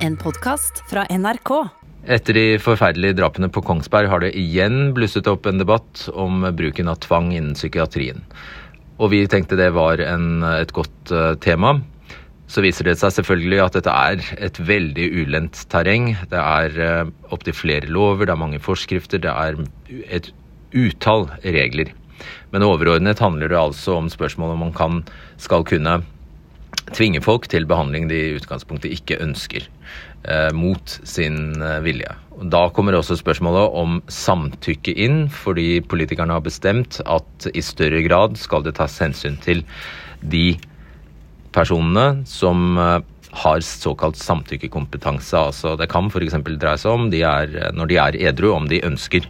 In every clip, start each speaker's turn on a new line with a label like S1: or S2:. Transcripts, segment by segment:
S1: En podkast fra NRK.
S2: Etter de forferdelige drapene på Kongsberg har det igjen blusset opp en debatt om bruken av tvang innen psykiatrien. Og vi tenkte det var en, et godt uh, tema. Så viser det seg selvfølgelig at dette er et veldig ulendt terreng. Det er uh, opptil flere lover, det er mange forskrifter, det er et utall regler. Men overordnet handler det altså om spørsmålet om man kan, skal kunne tvinge folk til behandling de i utgangspunktet ikke ønsker, eh, mot sin eh, vilje. Da kommer også spørsmålet om samtykke inn, fordi politikerne har bestemt at i større grad skal det tas hensyn til de personene som eh, har såkalt samtykkekompetanse. Altså det kan f.eks. dreie seg om de er, når de er edru, om de ønsker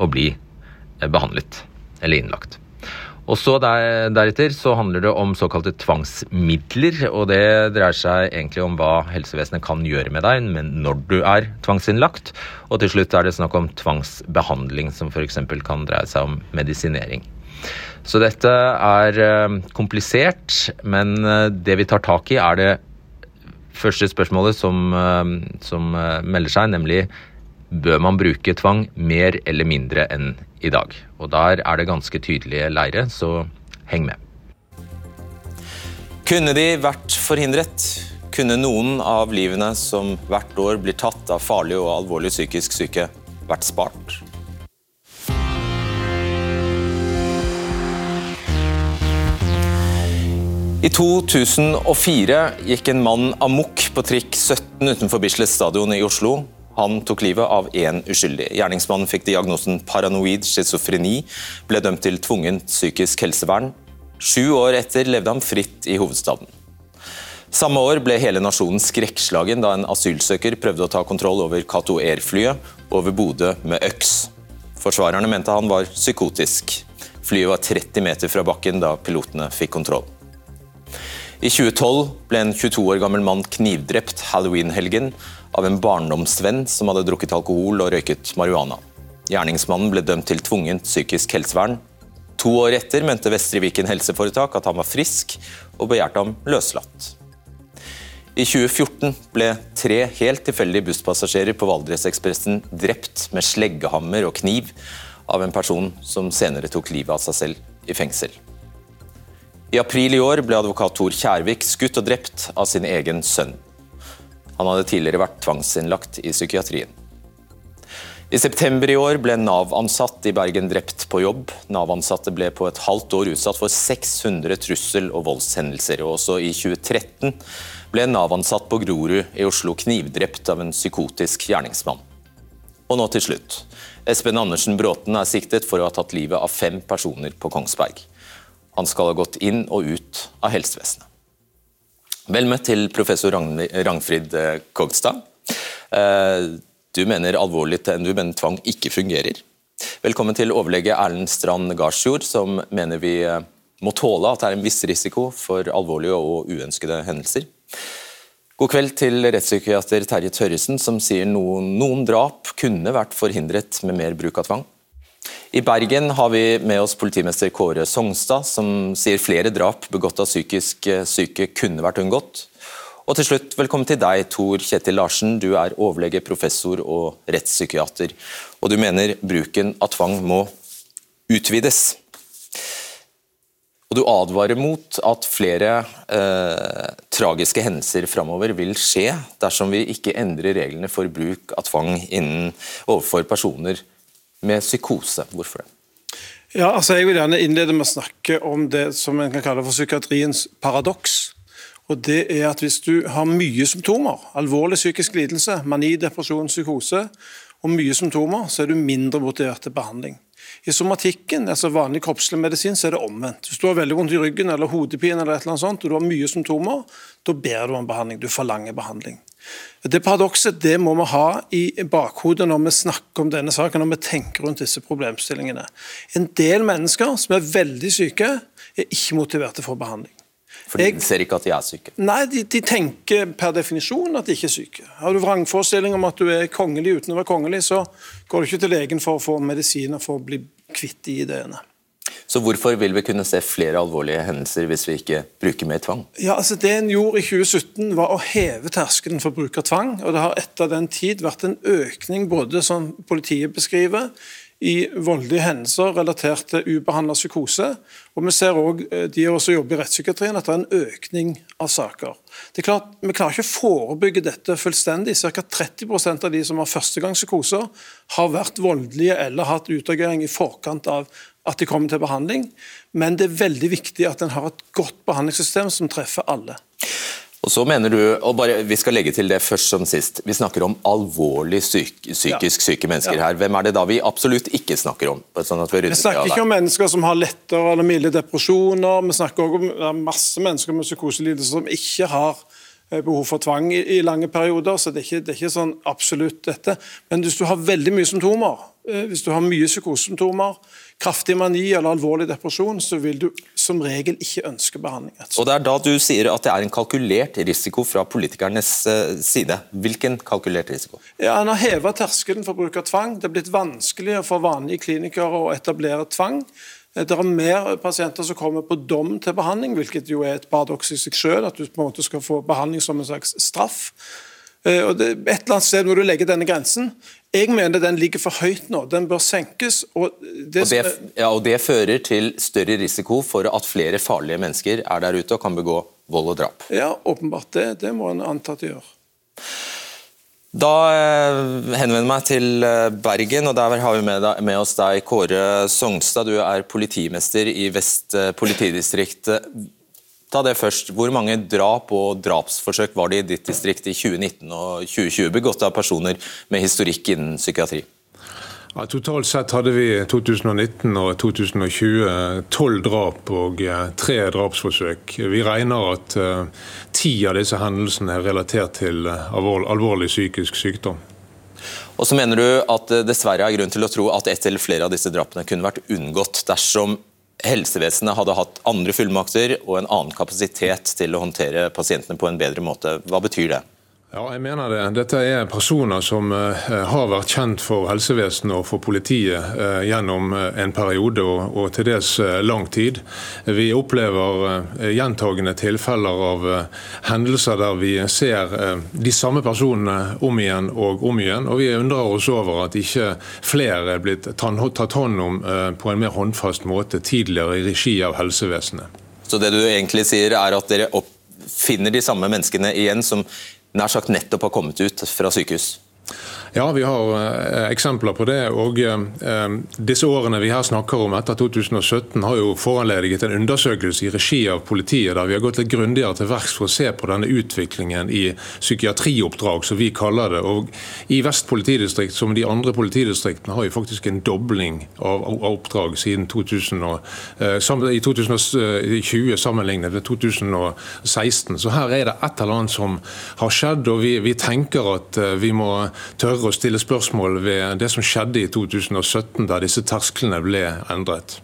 S2: å bli eh, behandlet eller innlagt. Og så der, Deretter så handler det om såkalte tvangsmidler. og Det dreier seg egentlig om hva helsevesenet kan gjøre med deg men når du er tvangsinnlagt. Og til slutt er det snakk om tvangsbehandling, som f.eks. kan dreie seg om medisinering. Så dette er eh, komplisert, men eh, det vi tar tak i, er det første spørsmålet som, eh, som melder seg, nemlig bør man bruke tvang mer eller mindre enn i dag. Og der er det ganske tydelige leire, så heng med.
S3: Kunne de vært forhindret? Kunne noen av livene som hvert år blir tatt av farlig og alvorlig psykisk syke, vært spart? I 2004 gikk en mann amok på trikk 17 utenfor Bislett stadion i Oslo. Han tok livet av én uskyldig. Gjerningsmannen fikk diagnosen paranoid schizofreni, ble dømt til tvungent psykisk helsevern. Sju år etter levde han fritt i hovedstaden. Samme år ble hele nasjonen skrekkslagen da en asylsøker prøvde å ta kontroll over Cato Air-flyet over Bodø med øks. Forsvarerne mente han var psykotisk. Flyet var 30 meter fra bakken da pilotene fikk kontroll. I 2012 ble en 22 år gammel mann knivdrept halloween-helgen av en barndomsvenn som hadde drukket alkohol og røyket marihuana. Gjerningsmannen ble dømt til tvungent psykisk helsevern. To år etter mente Vestre Viken helseforetak at han var frisk, og begjærte ham løslatt. I 2014 ble tre helt tilfeldige busspassasjerer på Valdresekspressen drept med sleggehammer og kniv av en person som senere tok livet av seg selv i fengsel. I april i år ble advokat Tor Kjærvik skutt og drept av sin egen sønn. Han hadde tidligere vært tvangsinnlagt i psykiatrien. I september i år ble Nav-ansatt i Bergen drept på jobb. Nav-ansatte ble på et halvt år utsatt for 600 trussel- og voldshendelser. Og også i 2013 ble Nav-ansatt på Grorud i Oslo knivdrept av en psykotisk gjerningsmann. Og nå til slutt. Espen Andersen Bråten er siktet for å ha tatt livet av fem personer på Kongsberg. Han skal ha gått inn og ut av helsevesenet. Vel møtt til professor Rangfrid eh, Kogstad. Eh, du mener alvorlig du mener tvang ikke fungerer. Velkommen til overlege Erlend Strand Garsjord, som mener vi eh, må tåle at det er en viss risiko for alvorlige og uønskede hendelser. God kveld til rettspsykiater Terje Tørresen, som sier noen, noen drap kunne vært forhindret med mer bruk av tvang. I Bergen har vi med oss politimester Kåre Songstad, som sier flere drap begått av psykisk eh, syke kunne vært unngått. Og til slutt, velkommen til deg, Tor Kjetil Larsen. Du er overlege, professor og rettspsykiater. Og du mener bruken av tvang må utvides. Og du advarer mot at flere eh, tragiske hendelser framover vil skje dersom vi ikke endrer reglene for bruk av tvang innen, overfor personer med psykose. Hvorfor det?
S4: Ja, altså Jeg vil gjerne innlede med å snakke om det som en kan kalle for psykiatriens paradoks. Og det er at Hvis du har mye symptomer, alvorlig psykisk lidelse, mani, depresjon, psykose, og mye symptomer, så er du mindre motivert til behandling. I somatikken, altså vanlig kroppslig medisin, så er det omvendt. Hvis du har veldig vondt i ryggen eller hodepine, eller et eller sånt, og du har mye symptomer, da ber du om behandling. Du forlanger behandling. Det paradokset det må vi ha i bakhodet når vi snakker om denne saken, når vi tenker rundt disse problemstillingene. En del mennesker som er veldig syke, er ikke motiverte for behandling.
S3: Fordi de ser ikke at de er syke?
S4: Nei, de, de, tenker per definisjon at de ikke er syke. Har du vrangforestilling om at du er kongelig uten å være kongelig, så går du ikke til legen for å få medisiner for å bli kvitt de ideene.
S3: Så hvorfor vil vi kunne se flere alvorlige hendelser hvis vi ikke bruker mer tvang?
S4: Ja, altså Det en gjorde i 2017 var å heve terskelen for bruk av tvang. og Det har etter den tid vært en økning både som politiet beskriver, i voldelige hendelser relatert til ubehandla psykose. Og vi ser også, av oss som jobber i rettspsykiatrien, at det er en økning av saker. Det er klart, Vi klarer ikke å forebygge dette fullstendig. Ca. 30% av de som har førstegangspsykoser, har vært voldelige eller hatt utagering i forkant av at de kommer til behandling. Men det er veldig viktig at en har et godt behandlingssystem som treffer alle.
S3: Og så mener du, og bare, Vi skal legge til det først som sist. Vi snakker om alvorlig syk, psykisk ja. syke mennesker ja. her. Hvem er det da vi absolutt ikke snakker om? Sånn
S4: vi, vi, snakker ikke om mennesker som har lettere eller milde depresjoner. Vi snakker også om masse mennesker med psykoselidelser som ikke har eh, behov for tvang i, i lange perioder. så det er, ikke, det er ikke sånn absolutt dette. Men hvis du har veldig mye symptomer, eh, hvis du har mye psykosesymptomer, kraftig mani eller alvorlig depresjon, så vil du som regel ikke ønske behandling.
S3: Og Det er da du sier at det er en kalkulert risiko fra politikernes eh, side. Hvilken kalkulert risiko?
S4: Ja, En har hevet terskelen for bruk av tvang. Det er blitt vanskeligere for vanlige klinikere å etablere tvang. Det er mer pasienter som kommer på dom til behandling, hvilket jo er et paradoks i seg selv, at du på en måte skal få behandling som en slags straff. Eh, og det, et eller annet sted må du legge denne grensen. Jeg mener den ligger for høyt nå. Den bør senkes.
S3: Og det, og det, ja, og det fører til større risiko for at flere farlige mennesker er der ute og kan begå vold og drap.
S4: Ja, åpenbart. Det, det må en anta at de gjør.
S3: Da eh, henvender jeg meg til eh, Bergen, og der har vi med, med oss deg, Kåre Sognstad. Du er politimester i Vest politidistrikt. Ta det først. Hvor mange drap og drapsforsøk var det i ditt distrikt i 2019 og 2020 begått av personer med historikk innen psykiatri?
S5: Ja, totalt sett hadde vi 2019 og 2020 tolv drap og eh, tre drapsforsøk. Vi regner at uh, ti av disse hendelsene er relatert til uh, alvorlig, psykisk sykdom.
S3: Og så mener du at det dessverre er grunn til å tro at et eller flere av disse drapene kunne vært unngått dersom helsevesenet hadde hatt andre fullmakter og en annen kapasitet til å håndtere pasientene på en bedre måte. Hva betyr det?
S5: Ja, jeg mener det. Dette er personer som uh, har vært kjent for helsevesenet og for politiet uh, gjennom uh, en periode og, og, til dels lang tid. Vi opplever gjentagende tilfeller av hendelser der vi ser de samme personene om igjen og om igjen. Og vi undrer oss over at ikke flere er blitt tatt hånd om på en mer håndfast måte tidligere i regi av helsevesenet.
S3: Så det du egentlig sier er at dere finner de samme menneskene igjen som nær sagt nettopp har kommet ut fra sykehus?
S5: Ja, vi har eh, eksempler på det. og eh, Disse årene vi her snakker om etter 2017 har jo foranlediget en undersøkelse i regi av politiet der vi har gått litt grundigere til verks for å se på denne utviklingen i psykiatrioppdrag, som vi kaller det. Og I Vest politidistrikt, som de andre politidistriktene, har vi faktisk en dobling av, oppdrag siden 2000 og, eh, i 2020 sammenlignet med 2016. Så her er det et eller annet som har skjedd, og vi, vi tenker at eh, vi må tørre å stille spørsmål ved det som skjedde i 2017, da disse tersklene ble endret?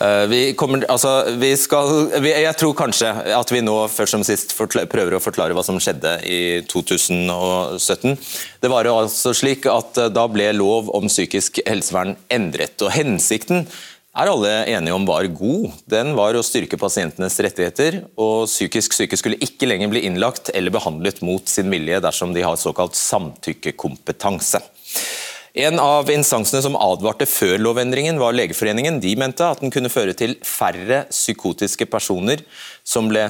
S3: Eh, vi kommer, altså, vi skal, jeg tror kanskje at vi nå først som sist prøver å forklare hva som skjedde i 2017. Det var jo altså slik at eh, Da ble lov om psykisk helsevern endret. og Hensikten er alle enige om var god. Den var å styrke pasientenes rettigheter, og psykisk syke skulle ikke lenger bli innlagt eller behandlet mot sin vilje dersom de har såkalt samtykkekompetanse. En av instansene som advarte før lovendringen, var Legeforeningen. De mente at den kunne føre til færre psykotiske personer som, ble,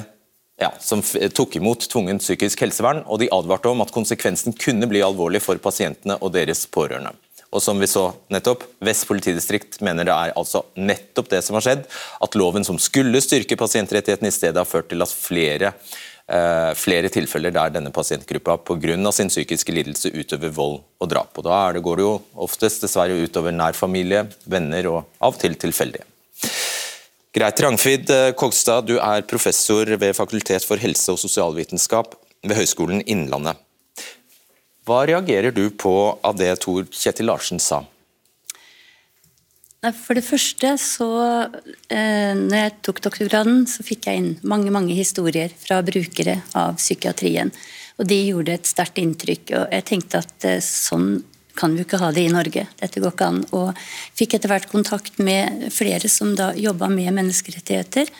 S3: ja, som tok imot tvungent psykisk helsevern, og de advarte om at konsekvensen kunne bli alvorlig for pasientene og deres pårørende. Og som vi så nettopp, Vest politidistrikt mener det er altså nettopp det som har skjedd. At loven som skulle styrke pasientrettighetene, i stedet har ført til at flere, eh, flere tilfeller der denne pasientgruppa pga. sin psykiske lidelse utøver vold og drap. Og Da det, går det jo oftest dessverre utover nær familie, venner og av og til tilfeldige. Greit Rangfrid eh, Kogstad, du er professor ved Fakultet for helse- og sosialvitenskap ved Høgskolen Innlandet. Hva reagerer du på av det Tor Kjetil Larsen sa?
S6: For det første, så eh, når jeg tok doktorgraden, så fikk jeg inn mange mange historier fra brukere av psykiatrien. Og de gjorde et sterkt inntrykk. Og jeg tenkte at eh, sånn kan vi ikke ha det i Norge. Dette går ikke an. Og fikk etter hvert kontakt med flere som da jobba med menneskerettigheter.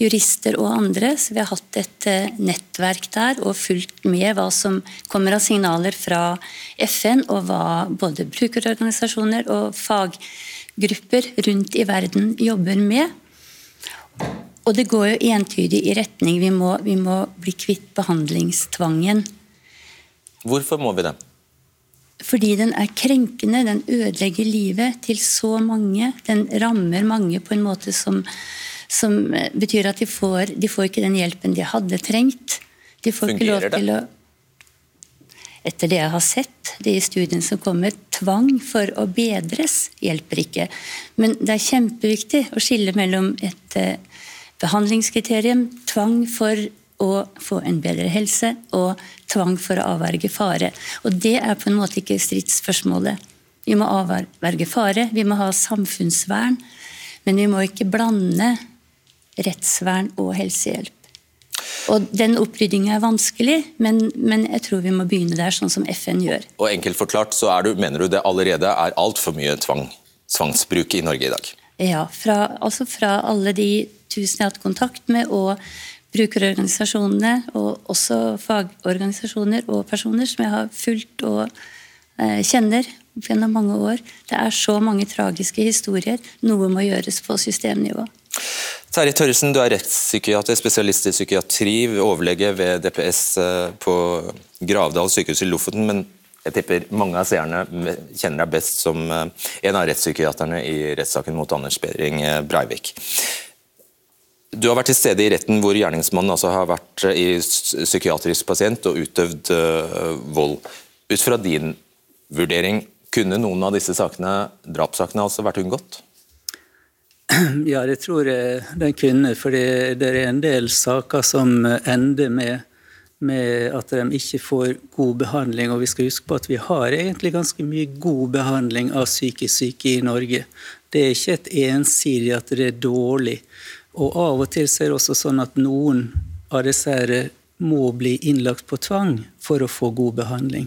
S6: Jurister og andre. Så vi har hatt et eh, nettverk der og fulgt med hva som kommer av signaler fra FN, og hva både brukerorganisasjoner og faggrupper rundt i verden jobber med. Og det går jo entydig i retning vi må, vi må bli kvitt behandlingstvangen.
S3: Hvorfor må vi det?
S6: Fordi den er krenkende, den ødelegger livet til så mange. Den rammer mange på en måte som, som betyr at de får, de får ikke den hjelpen de hadde trengt. De får
S3: Fungerer
S6: ikke lov til
S3: det?
S6: å etter det jeg har sett, de studiene som kommer, tvang for å bedres hjelper ikke. Men det er kjempeviktig å skille mellom et eh, behandlingskriterium, tvang for å få en bedre helse, og tvang for å avverge fare. Og det er på en måte ikke stridsspørsmålet. Vi må avverge fare, vi må ha samfunnsvern, men vi må ikke blande rettsvern og helsehjelp. Og Den oppryddinga er vanskelig, men, men jeg tror vi må begynne der, sånn som FN gjør.
S3: Og enkelt forklart så er du, mener du det allerede er altfor mye tvang, tvangsbruk i Norge i dag?
S6: Ja, fra, altså fra alle de tusen jeg har hatt kontakt med, og brukerorganisasjonene, og også fagorganisasjoner og personer som jeg har fulgt og eh, kjenner gjennom mange år. Det er så mange tragiske historier. Noe må gjøres på systemnivå.
S3: Terje Tørresen, du er rettspsykiater, spesialist i psykiatri, overlege ved DPS eh, på Gravdal sykehus i Lofoten. Men jeg tipper mange av seerne kjenner deg best som eh, en av rettspsykiaterne i rettssaken mot Anders Behring eh, Breivik. Du har vært til stede i retten hvor gjerningsmannen altså har vært i psykiatrisk pasient og utøvd vold. Ut fra din vurdering, kunne noen av disse sakene, drapssakene altså vært unngått?
S7: Ja, det tror jeg den kunne. For det, er en del saker som ender med, med, at de ikke får god behandling. Og vi skal huske på at vi har egentlig ganske mye god behandling av psykisk syke i Norge. Det er ikke et ensidig at det er dårlig. Og av og til er det også sånn at noen av disse her må bli innlagt på tvang for å få god behandling.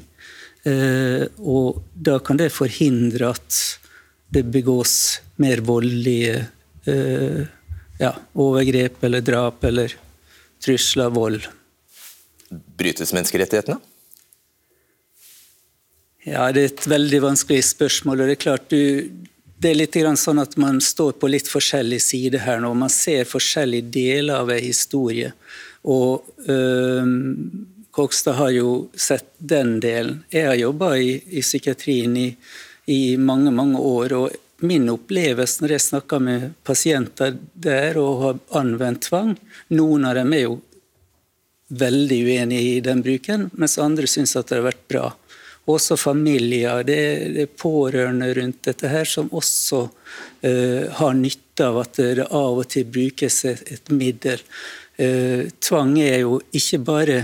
S7: Eh, og da kan det forhindre at det begås mer voldelige eh, ja, overgrep eller drap eller trusler, vold.
S3: Brytes menneskerettighetene?
S7: Ja, Det er et veldig vanskelig spørsmål. og Det er klart du, det er litt sånn at man står på litt forskjellig side her nå. Man ser forskjellige deler av en historie. Og øh, Kokstad har jo sett den delen. Jeg har jobba i, i, psykiatrien i, i, mange, mange år. og Min opplevelse når jeg snakker med pasienter der og har anvendt tvang Noen av dem er jo veldig uenig i den bruken, mens andre syns at det har vært bra. Også familier, det er pårørende rundt dette her som også uh, har nytte av at det av og til brukes et, et middel. Uh, tvang er jo ikke bare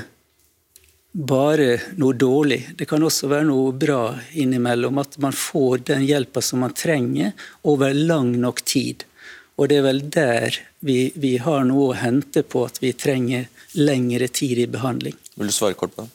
S7: bare noe dårlig. Det kan også være noe bra innimellom. At man får den hjelpa som man trenger over lang nok tid. Og det er vel der vi, vi har noe å hente på at vi trenger lengre tid i behandling.
S3: Vil du svare kort på det?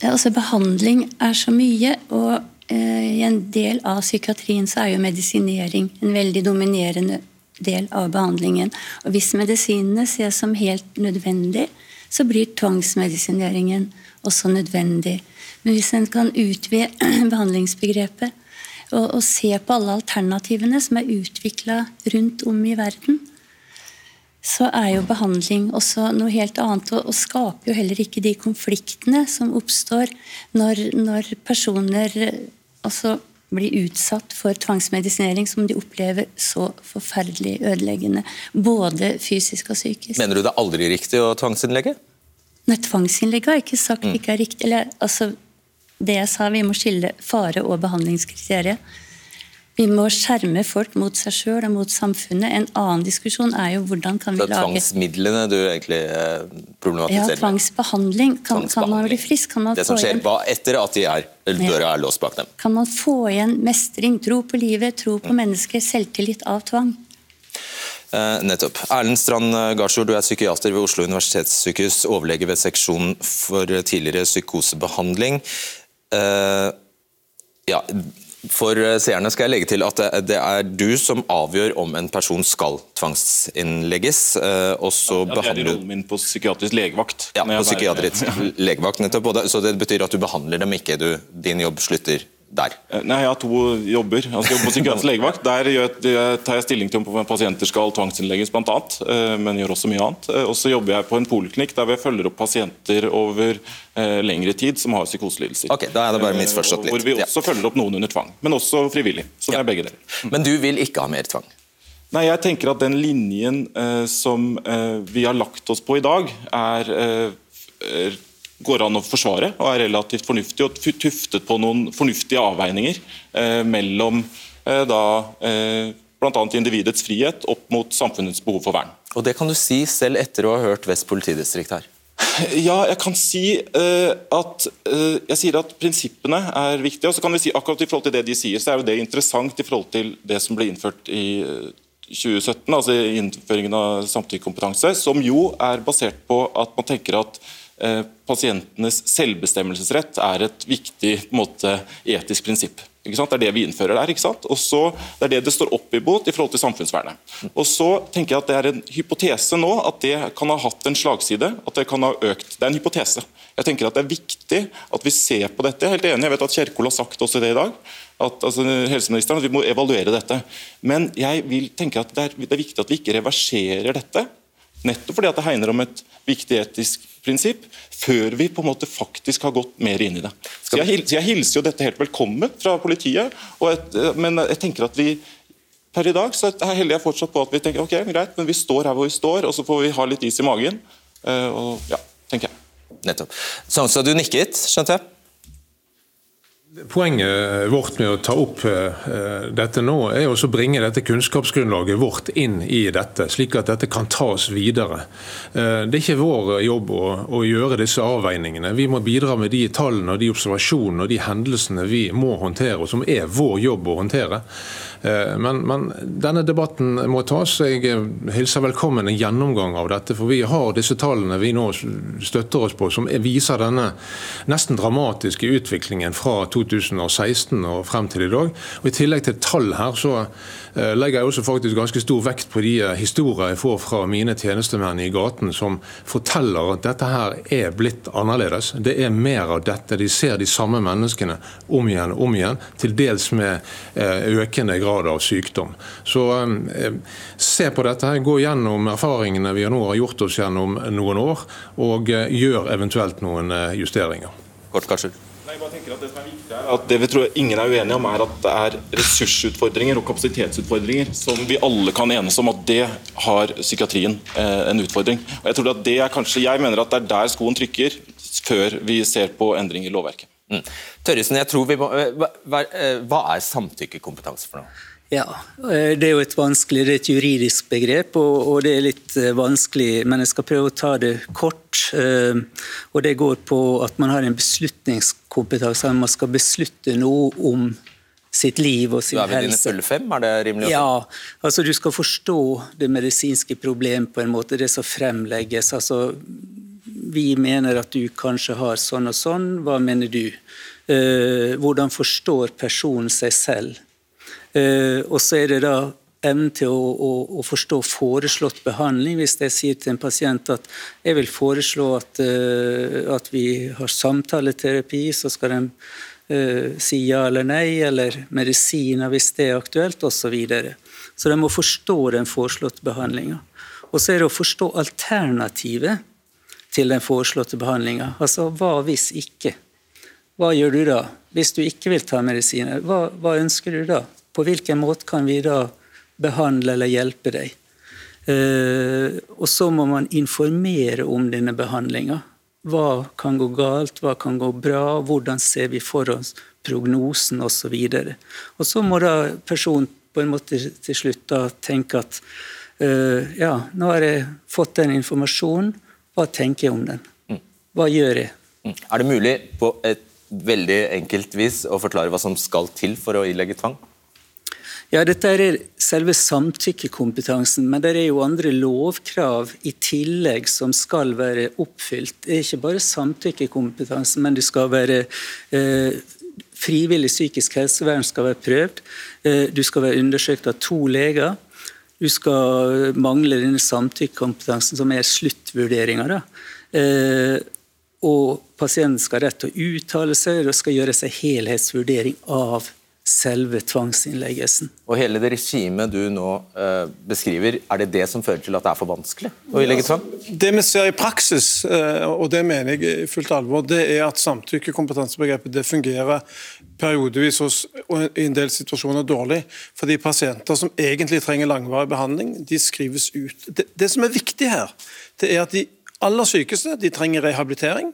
S6: Ja, altså Behandling er så mye, og eh, i en del av psykiatrien så er jo medisinering en veldig dominerende del av behandlingen. Og Hvis medisinene ses som helt nødvendig, så blir tvangsmedisineringen også nødvendig. Men hvis en kan utvide behandlingsbegrepet og, og, se på alle alternativene som er utvikla rundt om i verden, så er jo behandling også noe helt annet, og, og skaper jo heller ikke de konfliktene som oppstår når, når personer altså, blir utsatt for tvangsmedisinering som de opplever så forferdelig ødeleggende. Både fysisk og psykisk.
S3: Mener du det er aldri riktig å tvangsinnlegge?
S6: Nei, tvangsinnlegge har jeg ikke sagt mm. ikke er riktig. Eller, altså, det jeg sa, Vi må skille fare- og behandlingskriteriet. Vi må skjerme folk mot seg sjøl og mot samfunnet. En annen diskusjon er jo hvordan kan vi lage
S3: er tvangsmidlene du egentlig eh, problematiserer?
S6: Ja, tvangsbehandling. Kan, kan man bli frisk? Kan man
S3: det som skjer etter at de er, døra er låst bak dem?
S6: Kan man få igjen mestring, tro på livet, tro på mm. mennesker, selvtillit av tvang?
S3: Eh, nettopp. Erlend Strand Garsjord, du er psykiater ved Oslo universitetssykehus, overlege ved seksjon for tidligere psykosebehandling. Ja, for seerne skal jeg legge til at det er du som avgjør om en person skal tvangsinnlegges. og så
S8: ja, Det er rollen min på psykiatrisk legevakt.
S3: Ja, på psykiatrisk legevakt nettopp. Så det betyr at du behandler dem ikke, du, din jobb slutter der?
S8: Eh, nei, Jeg har to jobber. Altså, jeg på psykiatrisk legevakt. Der tar jeg stilling til om pasienter skal tvangsinnlegges, bl.a., eh, men gjør også mye annet. Eh, og så jobber jeg på en poliklinikk der vi følger opp pasienter over lengre tid som har psykoselidelser.
S3: Ok, da er det bare misforstått litt.
S8: Hvor vi også ja. følger opp noen under tvang, men også frivillig. Så det er begge deler.
S3: Men du vil ikke ha mer tvang?
S8: Nei, jeg tenker at Den linjen eh, som eh, vi har lagt oss på i dag, er eh, går an å forsvare og er relativt fornuftig og tuftet på noen fornuftige avveininger eh, mellom eh, da eh, bl.a. individets frihet opp mot samfunnets behov for vern.
S3: Og Det kan du si selv etter å ha hørt Vest politidistrikt her?
S8: Ja, jeg kan si uh, at uh, jeg sier at prinsippene er viktige. og så kan vi si akkurat i forhold til det de sier, så er jo det interessant i forhold til det som ble innført i 2017, eh, altså innføringen av samtykkekompetanse, som jo er basert på at man tenker at pasientenes selvbestemmelsesrett er et viktig måte, etisk prinsipp. Det er det vi innfører der. ikke sant? Og så, Det er det det står opp imot i forhold til samfunnsvernet. Og så tenker jeg at Det er en hypotese nå at det kan ha hatt en slagside. at Det kan ha økt. Det er en hypotese. Jeg tenker at Det er viktig at vi ser på dette. Jeg er helt enig, jeg vet at Kjerkol har sagt også det i dag. At, altså, helseministeren, at vi må evaluere dette. Men jeg vil tenke at det er, det er viktig at vi ikke reverserer dette. Nettopp fordi at det hegner om et viktig etisk prinsipp, før vi på en måte faktisk har gått mer inn i det. Så jeg, jeg hilser jo dette helt velkommen fra politiet, et, men jeg tenker at vi per i dag så heller jeg fortsatt på at vi tenker ok, greit, men vi står her hvor vi står, og så får vi ha litt is i magen. Eh, og ja, tenker jeg.
S3: Nettopp. Så du nikket, skjønte jeg?
S5: Poenget vårt med å ta opp uh, dette nå, er å bringe dette kunnskapsgrunnlaget vårt inn i dette, slik at dette kan tas videre. Det er ikke vår jobb å, å, gjøre disse avveiningene. Vi må bidra med de tallene og de observasjonene og de hendelsene vi må håndtere, og som er vår jobb å håndtere. Eh, men, men, denne debatten må tas. Jeg eh, hilser velkommen en gjennomgang av dette. For vi har disse tallene vi nå støtter oss på, som viser denne nesten dramatiske utviklingen fra 2016 og frem til i dag. Og I tillegg til tall her, så legger jeg også faktisk ganske stor vekt på de historiene historier jeg får fra mine tjenestemenn i gaten, som forteller at dette her er blitt annerledes. Det er mer av dette. De ser de samme menneskene om igjen og om igjen, til dels med eh, økende grad av sykdom. Så se på dette, her, gå gjennom erfaringene vi nå har gjort oss gjennom noen år, og gjør eventuelt noen justeringer.
S3: Kort, Karsel.
S8: Nei, jeg bare tenker at Det som er viktig er at det vi tror ingen er uenige om, er at det er ressursutfordringer og kapasitetsutfordringer som vi alle kan enes om at det har psykiatrien eh, en utfordring. Og Jeg tror at det er kanskje, jeg mener at det er der skoen trykker, før vi ser på endring i lovverket. Mm.
S3: Tørresen, jeg tror vi må, eh, hva, eh, hva er samtykkekompetanse for noe?
S7: Ja, eh, det er jo et vanskelig, det er et juridisk begrep, og, og, det er litt eh, vanskelig, men jeg skal prøve å ta det kort. Eh, og Det går på at man har en beslutningskompetanse, man skal beslutte noe om sitt liv og sin helse.
S3: Du er vi dine fulle fem, er det rimelig?
S7: Også? Ja, altså du skal forstå det medisinske problem på en måte, det som fremlegges. altså vi mener at du kanskje har sånn og sånn, hva mener du? hvordan forstår personen seg selv? Eh, og så er det da evnen til å, å, å, forstå foreslått behandling. Hvis jeg sier til en pasient at jeg vil foreslå at, uh, at vi har samtaleterapi, så skal de uh, si ja eller nei, eller medisiner hvis det er aktuelt, osv. Så, videre. så de må forstå den foreslåtte behandlinga. Og så er det å forstå alternativet til den foreslåtte behandlinga. Altså hva hvis ikke? Hva gjør du da? Hvis du ikke vil ta medisiner, hva, hva ønsker du da? På hvilken måte kan vi da behandle eller hjelpe deg? Eh, og så må man informere om denne behandlinga. Hva kan gå galt, hva kan gå bra, hvordan ser vi for oss prognosen osv. Og, og så må da personen på en måte til slutt da tenke at uh, ja, nå har jeg fått den informasjonen, hva tenker jeg om den? Mm. Hva gjør jeg?
S3: Mm. Er det mulig på et veldig enkelt vis å forklare hva som skal til for å ilegge tvang?
S7: Ja, Dette er selve samtykkekompetansen, men det er jo andre lovkrav i tillegg som skal være oppfylt. Det er ikke bare samtykkekompetansen, men det skal være eh, frivillig psykisk helsevern skal være prøvd. Eh, du skal være undersøkt av to leger. Du skal mangle denne samtykkekompetansen, som er sluttvurderinga. Eh, og pasienten skal ha rett til å uttale seg og skal gjøre seg helhetsvurdering av selve tvangsinnleggelsen.
S3: Og hele det regimet du nå uh, beskriver, er det det som fører til at det er for vanskelig å ilegge tvang?
S4: Det vi ser i praksis, uh, og det mener jeg i fullt alvor, det er at samtykkekompetansebegrepet det fungerer periodevis hos, og i en del situasjoner dårlig. Fordi pasienter som egentlig trenger langvarig behandling, de skrives ut. Det, det som er viktig her, det er at de aller sykeste de trenger rehabilitering.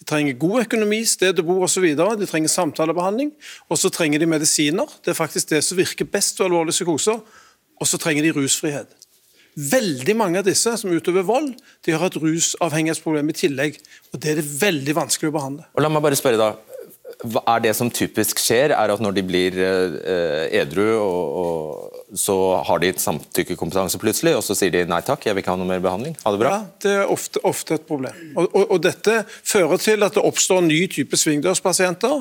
S4: De trenger god økonomi, sted å bo osv. De trenger samtalebehandling. Og så trenger de medisiner. Det er faktisk det som virker best ved alvorlige psykoser. Og så trenger de rusfrihet. Veldig mange av disse som utøver vold, de har et rusavhengighetsproblem i tillegg. og Det er det veldig vanskelig å behandle.
S3: Og la meg bare spørre da, er det som typisk skjer, er at når de blir eh, edru, og, og, så har de samtykkekompetanse plutselig, og så sier de nei takk, jeg vil ikke ha noe mer behandling. Ha det bra.
S4: Ja, Det er ofte, ofte et problem. Og, og, og, Dette fører til at det oppstår en ny type svingdørspasienter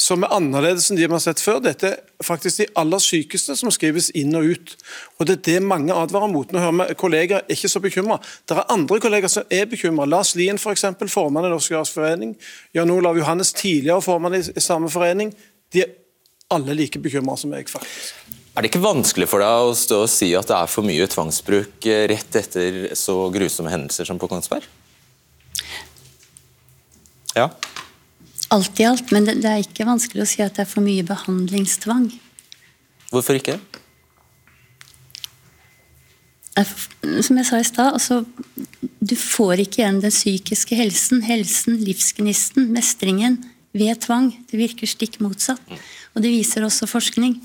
S4: som er annerledes enn de vi har sett før. Dette er faktisk de aller sykeste som skrives inn og ut. Og Det er det mange advarer mot. Nå hører vi kollegaer er ikke så bekymra. Det er andre kollegaer som er bekymra. Lars Lien, f.eks., formann i Norsk Forening. Jan Olav Johannes, tidligere formann i, i samme forening. De er alle like bekymra som meg, faktisk.
S3: Er det ikke vanskelig for deg å stå og si at det er for mye tvangsbruk eh, rett etter så grusomme hendelser som på Kongsberg? Ja?
S6: Alt i alt, men det, det er ikke vanskelig å si at det er for mye behandlingstvang.
S3: Hvorfor ikke?
S6: Som jeg sa i stad, altså, du får ikke igjen den psykiske helsen, helsen, livsgnisten, mestringen, ved tvang. Det virker stikk motsatt. Og det viser også forskning.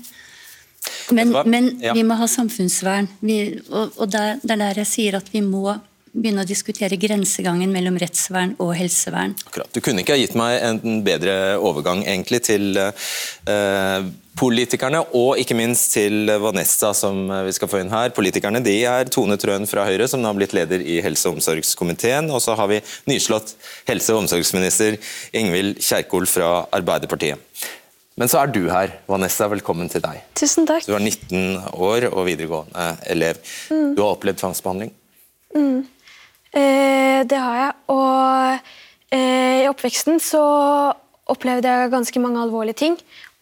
S6: Men, men vi må ha samfunnsvern. Vi, og, og det er der jeg sier at vi må begynne å diskutere grensegangen mellom rettsvern og helsevern.
S3: Akkurat. Du kunne ikke ha gitt meg en bedre overgang egentlig til eh, politikerne, og ikke minst til Vanessa, som vi skal få inn her. Politikerne de er Tone Trøen fra Høyre, som nå har blitt leder i helse- og omsorgskomiteen. Og så har vi nyslått helse- og omsorgsminister Ingvild Kjerkol fra Arbeiderpartiet. Men så er du her, Vanessa. Velkommen til deg.
S9: Tusen takk.
S3: Du er 19 år og videregående elev. Mm. Du har opplevd tvangsbehandling?
S9: Mm. Eh, det har jeg. Og eh, i oppveksten så opplevde jeg ganske mange alvorlige ting.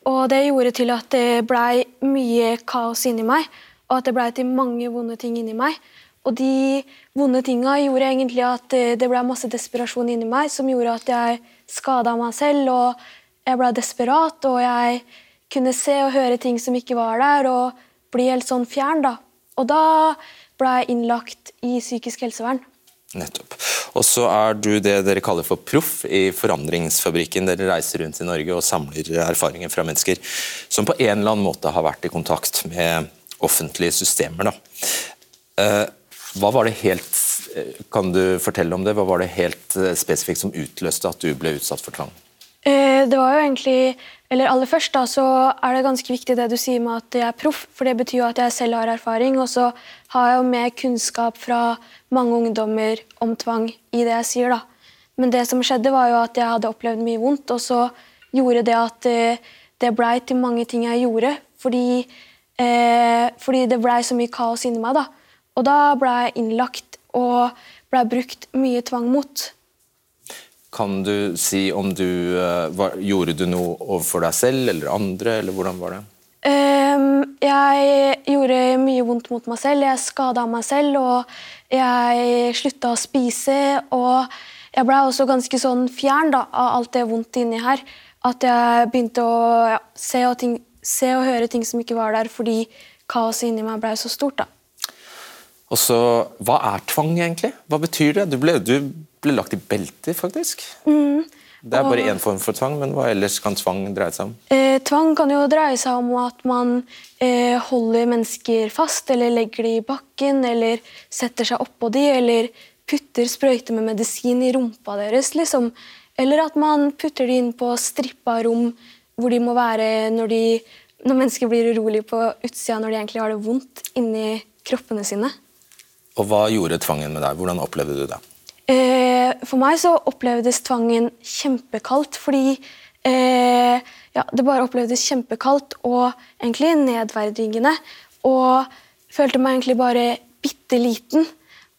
S9: Og det gjorde til at det blei mye kaos inni meg, og at det blei til mange vonde ting inni meg. Og de vonde tinga gjorde egentlig at eh, det ble masse desperasjon inni meg, som gjorde at jeg skada meg selv, og jeg ble desperat, og jeg kunne se og høre ting som ikke var der, og bli helt sånn fjern, da. Og da ble jeg innlagt i psykisk helsevern.
S3: Nettopp. Og så er du det dere kaller for proff i Forandringsfabrikken. Dere reiser rundt i Norge og samler erfaringer fra mennesker som på en eller annen måte har vært i kontakt med offentlige systemer. Da. Eh, hva var det helt eh, Kan du fortelle om det? Hva var det helt eh, spesifikt som utløste at du ble utsatt for tvang?
S9: Det var jo egentlig eller aller først da, så er det ganske viktig det du sier med at jeg er proff. For det betyr jo at jeg selv har erfaring, og så har jeg jo mer kunnskap fra mange ungdommer om tvang i det jeg sier. da. Men det som skjedde, var jo at jeg hadde opplevd mye vondt, og så gjorde det at det blei til mange ting jeg gjorde. Fordi, eh, fordi det blei så mye kaos inni meg. da. Og da blei jeg innlagt og blei brukt mye tvang mot.
S3: Kan du si om du uh, var, Gjorde du noe overfor deg selv eller andre, eller hvordan var det?
S9: Um, jeg gjorde mye vondt mot meg selv. Jeg skada meg selv, og jeg slutta å spise. Og jeg blei også ganske sånn fjern da, av alt det vondt inni her. At jeg begynte å ja, se, og ting, se, og høre ting som ikke var der, fordi kaoset inni meg blei så stort. da.
S3: Og så, Hva er tvang, egentlig? Hva betyr det? Du ble, du ble lagt i belter, faktisk.
S9: Mm.
S3: Det er bare én form for tvang, men hva ellers kan tvang dreie seg om?
S9: Eh, tvang kan jo dreie seg om at man eh, holder mennesker fast, eller legger dem i bakken, eller setter seg oppå dem, eller putter sprøyter med medisin i rumpa deres. liksom. Eller at man putter dem inn på strippa rom hvor de må være når de når mennesker blir urolige på utsida når de egentlig har det vondt inni kroppene sine.
S3: Og hva gjorde tvangen med deg? Hvordan opplevde du det?
S9: Eh, for meg så opplevdes tvangen kjempekaldt, fordi eh, ja, det bare opplevdes kjempekaldt og egentlig nedverdigende. Og følte meg egentlig bare bitte liten.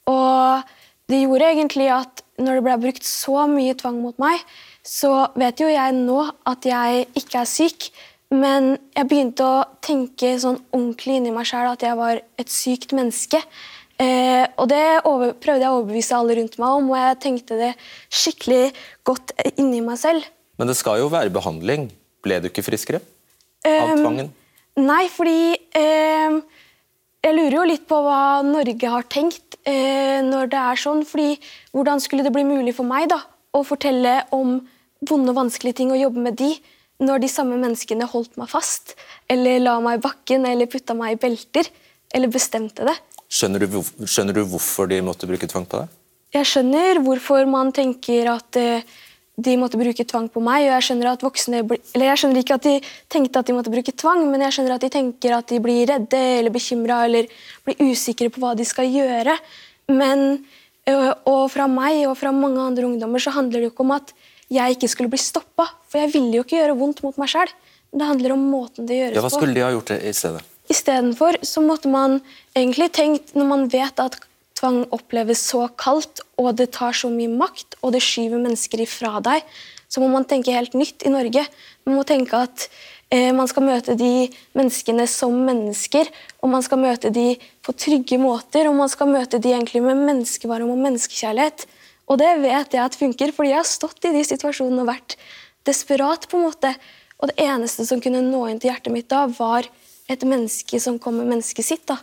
S9: Og det gjorde egentlig at når det ble brukt så mye tvang mot meg, så vet jo jeg nå at jeg ikke er syk. Men jeg begynte å tenke sånn ordentlig inni meg sjæl at jeg var et sykt menneske. Eh, og det over, prøvde jeg å overbevise alle rundt meg om, og jeg tenkte det skikkelig godt inni meg selv.
S3: Men det skal jo være behandling. Ble du ikke friskere av
S9: Um,
S3: tvangen?
S9: Nei, fordi eh, Jeg lurer jo litt på hva Norge har tenkt eh, når det er sånn. fordi Hvordan skulle det bli mulig for meg da, å fortelle om vonde og vanskelige ting og jobbe med de, når de samme menneskene holdt meg fast, eller la meg i bakken, eller putta meg i belter, eller bestemte det?
S3: Skjønner du, skjønner du hvorfor de måtte bruke tvang på deg?
S9: Jeg skjønner hvorfor man tenker at eh, de måtte bruke tvang på meg. og jeg skjønner at voksne... Eller jeg skjønner ikke at de tenkte at de måtte bruke tvang, men jeg skjønner at de tenker at de blir redde eller bekymra eller blir usikre på hva de skal gjøre. Men Og fra meg og fra mange andre ungdommer så handler det jo ikke om at jeg ikke skulle bli stoppa, for jeg ville jo ikke gjøre vondt mot meg sjøl. Det handler om måten det gjøres på.
S3: Ja, Hva skulle de ha gjort i stedet?
S9: Istedenfor så måtte man egentlig tenkt, når man vet at tvang oppleves så kaldt, og det tar så mye makt, og det skyver mennesker ifra deg, så må man tenke helt nytt i Norge. Man må tenke at eh, man skal møte de menneskene som mennesker, og man skal møte de på trygge måter, og man skal møte de egentlig med menneskevarme og menneskekjærlighet. Og det vet jeg at funker, fordi jeg har stått i de situasjonene og vært desperat. på en måte. Og det eneste som kunne nå inn til hjertet mitt da, var et menneske som kommer mennesket sitt. da.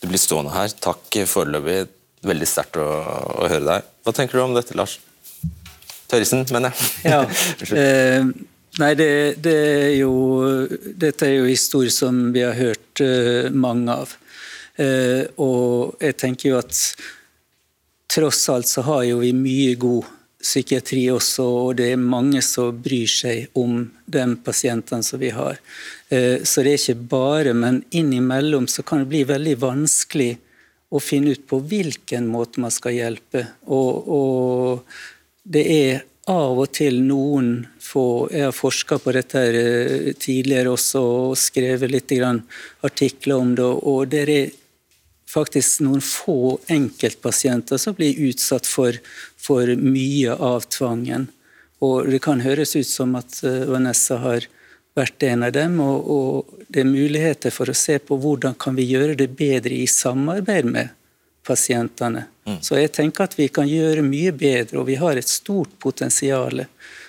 S3: Du blir stående her. Takk foreløpig. Veldig sterkt å, å høre deg. Hva tenker du om dette, Lars? Tørrisen, mener jeg.
S7: Ja. Eh, nei, det, det er jo Dette er jo historier som vi har hørt eh, mange av. Eh, og jeg tenker jo at tross alt så har jo vi mye god psykiatri også, og det er mange som bryr seg om de pasientene som vi har. Eh, så det er ikke bare, men innimellom så kan det bli veldig vanskelig å finne ut på hvilken måte man skal hjelpe. Og, og det er av og til noen få Jeg har forska på dette her eh, tidligere også og skrevet litt artikler om det. og det er faktisk noen få enkeltpasienter som blir utsatt for, for mye av tvangen. Og Det kan høres ut som at eh, Vanessa har vært en av dem, og, og det er muligheter for å se på hvordan kan vi gjøre det bedre i samarbeid med pasientene. Så jeg tenker at vi kan gjøre mye bedre, og vi har et stort potensial.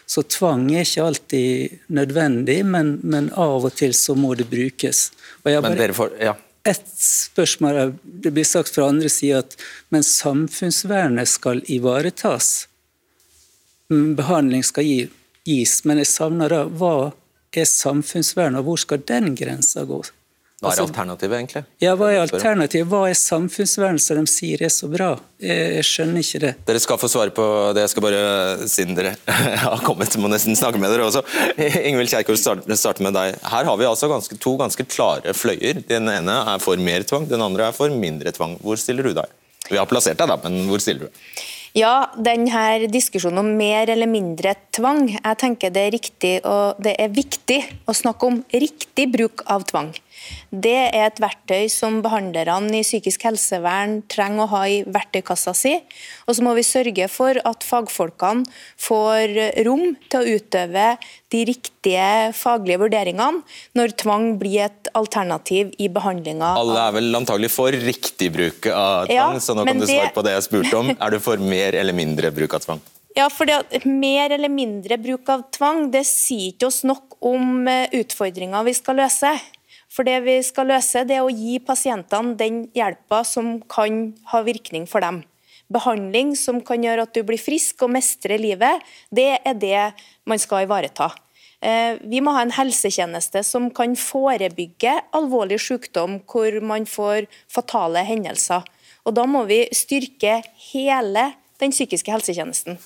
S7: Så tvang er ikke alltid nødvendig, men, men av og til så må det brukes. Har
S3: Men dere får Ja.
S7: Ett spørsmål. Det blir sagt fra andre sida at men samfunnsvernet skal ivaretas. Mm, Behandling skal gi, gis, men jeg savner da hva er samfunnsvern, og hvor skal den grensa gå?
S3: Hva er
S7: Altså-
S3: alternativet, egentlig?
S7: Ja, Hva er alternativet? Hva er samfunnsvern som de sier er så bra? Jeg, skjønner ikke det.
S3: Dere skal få svare på det. Jeg skal bare, siden dere har kommet, må nesten snakke med dere også. Ingvild Kjerkol, starte starte med deg. Her har vi altså ganske, to ganske klare fløyer. Den ene er for mer tvang, den andre er for mindre tvang. Hvor stiller du deg? Vi har plassert deg, da, men hvor stiller du?
S10: Ja, denne diskusjonen om mer eller mindre tvang, jeg tenker det er riktig og det er viktig å snakke om riktig bruk av tvang. Det er et verktøy som behandlerne i psykisk helsevern trenger å ha i verktøykassa si. Og så må vi sørge for at fagfolkene får rom til å utøve de riktige faglige vurderingene når tvang blir et alternativ i behandlinga.
S3: Alle er vel antagelig for riktig bruk av
S10: Ja,
S3: tvang, så nå kan du svare på det jeg spurte om. Er du for mer eller mindre bruk av tvang?
S10: Ja, for det Mer eller mindre bruk av tvang det sier ikke oss nok om eh, utfordringer vi skal løse. For Det vi skal løse, det er å gi pasientene den hjelpa som kan ha virkning for dem. Behandling som kan gjøre at du blir frisk og mestrer livet, det er det man skal ivareta. Eh, Vi må ha en helsetjeneste som kan forebygge alvorlig sykdom hvor man får fatale hendelser. Og Da må vi styrke hele den psykiske helsetjenesten.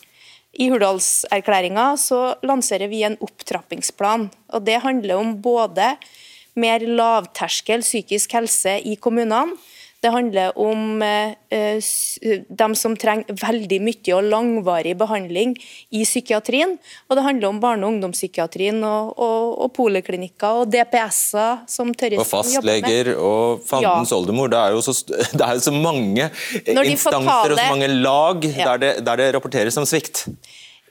S10: I Hurdalserklæringa lanserer vi en opptrappingsplan. og Det handler om både mer lavterskel psykisk helse i kommunene, det handler om eh, eh dem som trenger veldig mye og langvarig behandling i psykiatrien. Og det handler om barne- og ungdomspsykiatrien og, og, og poliklinikker og DPS-er som Tørresen
S3: jobber med. Og fastleger og fandens ja. oldemor. Det er jo så, det er så mange instanser og så mange lag ja. der, det, der det rapporteres om svikt.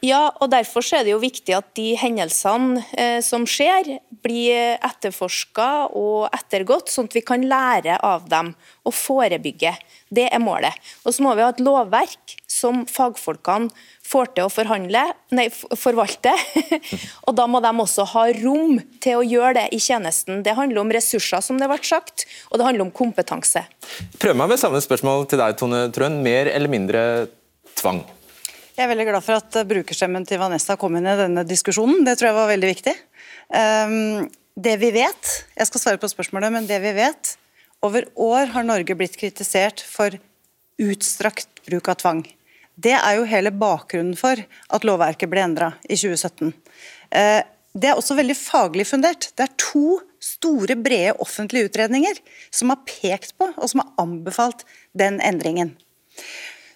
S10: Ja, og Derfor er det jo viktig at de hendelsene eh, som skjer, blir etterforska og ettergått, sånn at vi kan lære av dem og forebygge. Det er målet. Og Så må vi ha et lovverk som fagfolkene får til å forhandle, nei, forvalte. og Da må de også ha rom til å gjøre det i tjenesten. Det handler om ressurser, som det ble sagt, og det handler om kompetanse.
S3: Prøv meg med samme spørsmål til deg, Tone Trøen. Mer eller mindre tvang?
S11: Jeg er veldig glad for at brukerstemmen til Vanessa kom inn i denne diskusjonen. Det tror jeg var veldig viktig. Um, det vi vet, jeg skal svare på spørsmålet, men det vi vet Over år har Norge blitt kritisert for utstrakt bruk av tvang. Det er jo hele bakgrunnen for at lovverket ble endra i 2017. Uh, det er også veldig faglig fundert. Det er to store, brede offentlige utredninger som har pekt på og som har anbefalt den endringen.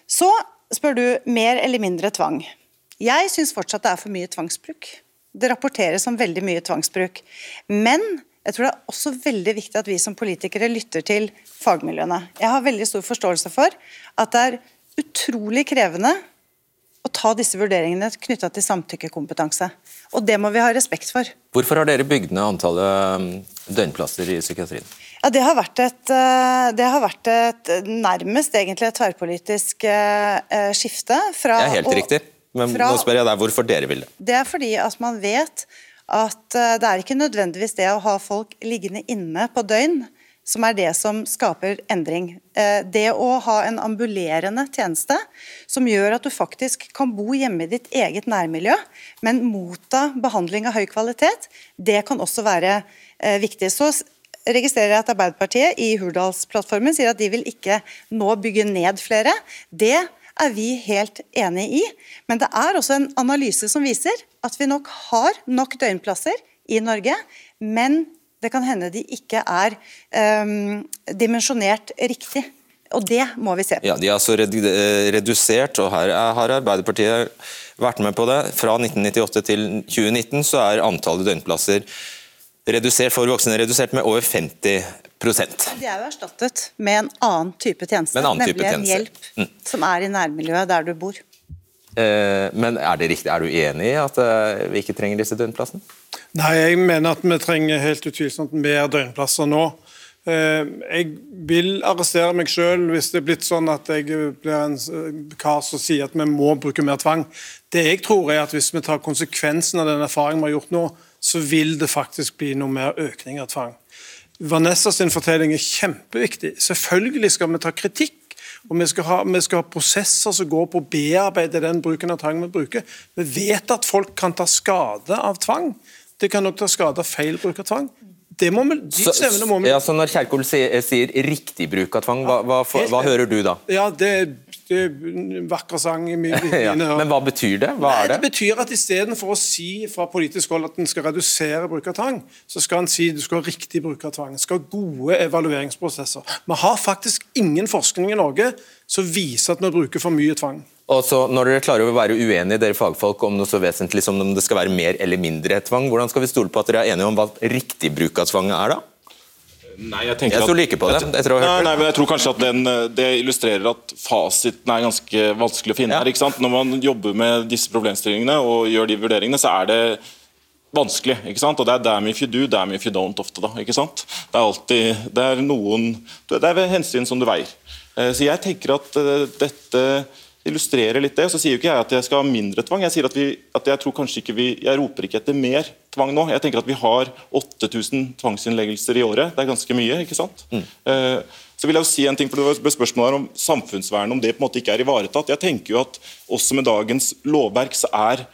S11: Så spør du mer eller mindre tvang. Jeg syns fortsatt det er for mye tvangsbruk. Det rapporteres om veldig mye tvangsbruk. Men jeg tror det er også veldig viktig at vi som politikere lytter til fagmiljøene. Jeg har veldig stor forståelse for at det er utrolig krevende å ta disse vurderingene knytta til samtykkekompetanse. Og det må vi ha respekt for.
S3: Hvorfor har dere bygd ned antallet um, døgnplasser i psykiatrien?
S11: Ja, det har vært et, eh, det har vært et nærmest egentlig et tverrpolitisk eh, skifte.
S3: Fra, det er helt og, riktig, men fra, nå spør jeg deg hvorfor dere vil det.
S11: Det er fordi at man vet at eh, det er ikke nødvendigvis det å ha folk liggende inne på døgn som er det som skaper endring. Det å ha en ambulerende tjeneste som gjør at du faktisk kan bo hjemme i ditt eget nærmiljø, men motta behandling av høy kvalitet, det kan også være viktig. Så registrerer at Arbeiderpartiet i Hurdalsplattformen sier at de vil ikke nå bygge ned flere. Det er vi helt enig i. Men det er også en analyse som viser at vi nok har nok døgnplasser i Norge, men det kan hende de ikke er um, dimensjonert riktig. Og det må vi se på.
S3: Ja, De er altså redusert, og her har Arbeiderpartiet vært med på det. Fra 1998 til 2019 så er antallet døgnplasser redusert for voksne redusert med over 50
S11: De er jo erstattet med en annen type tjeneste, annen nemlig tjeneste. en hjelp mm. som er i nærmiljøet der du bor.
S3: Eh, men er, det riktig, er du enig i at eh, vi ikke trenger disse døgnplassene?
S4: Nei, jeg mener at vi trenger helt utvilsomt mer døgnplasser nå. Eh, jeg vil arrestere meg selv hvis det er blitt sånn at jeg blir en kar som sier at vi må bruke mer tvang. Det jeg tror er at Hvis vi tar konsekvensen av den erfaringen vi har gjort nå, så vil det faktisk bli noe mer økning av tvang. Vanessa sin fortelling er kjempeviktig. Selvfølgelig skal vi ta kritikk. Og vi skal, ha, vi skal, ha, prosesser som går på å bearbeide den bruken av tvang vi bruker. Vi vet at folk kan ta skade av tvang. Det kan nok ta skade av feil bruk av tvang. Det må vi, de så, må vi...
S3: Ja, så Når Kjerkol sier, sier, riktig bruk av tvang, hva, hva, hva hører du da?
S4: Ja, Det, det er vakker sang i mine ja,
S3: Men hva betyr det? Hva er det?
S4: Det betyr at istedenfor å si fra politisk hold at en skal redusere bruk av tvang, så skal en si du skal ha riktig bruk av tvang. Skal ha gode evalueringsprosesser. Vi har faktisk ingen forskning i Norge som viser at vi bruker for mye tvang.
S3: Og så Når dere klarer å være uenige dere fagfolk om noe så vesentlig som om det skal være mer eller mindre tvang, hvordan skal vi stole på at dere er enige om hva riktig bruk av tvang er da?
S8: Nei, Jeg
S3: tenker jeg står like på det.
S8: Jeg, tror, nei, nei, men jeg tror kanskje at den, det illustrerer at fasiten er ganske vanskelig å finne. Ja. her, ikke sant? Når man jobber med disse problemstillingene og gjør de vurderingene, så er det vanskelig. ikke sant? Og Det er 'damn if you do, damn if you don't' ofte. da, ikke sant? Det er alltid, det er noen, det er hensyn som du veier. Eh, så jeg tenker at eh, dette illustrerer litt det. Så sier jo ikke jeg at jeg skal ha mindre tvang. Jeg sier at, vi, at jeg tror kanskje ikke vi, jeg roper ikke etter mer tvang nå. Jeg tenker at vi har 8000 tvangsinnleggelser i året. Det er ganske mye. ikke sant? Mm. Uh, så vil jeg jo si en ting, for Det var spørsmål her om samfunnsvernet, om det på en måte ikke er ivaretatt. Jeg tenker jo at også med dagens lovverk så er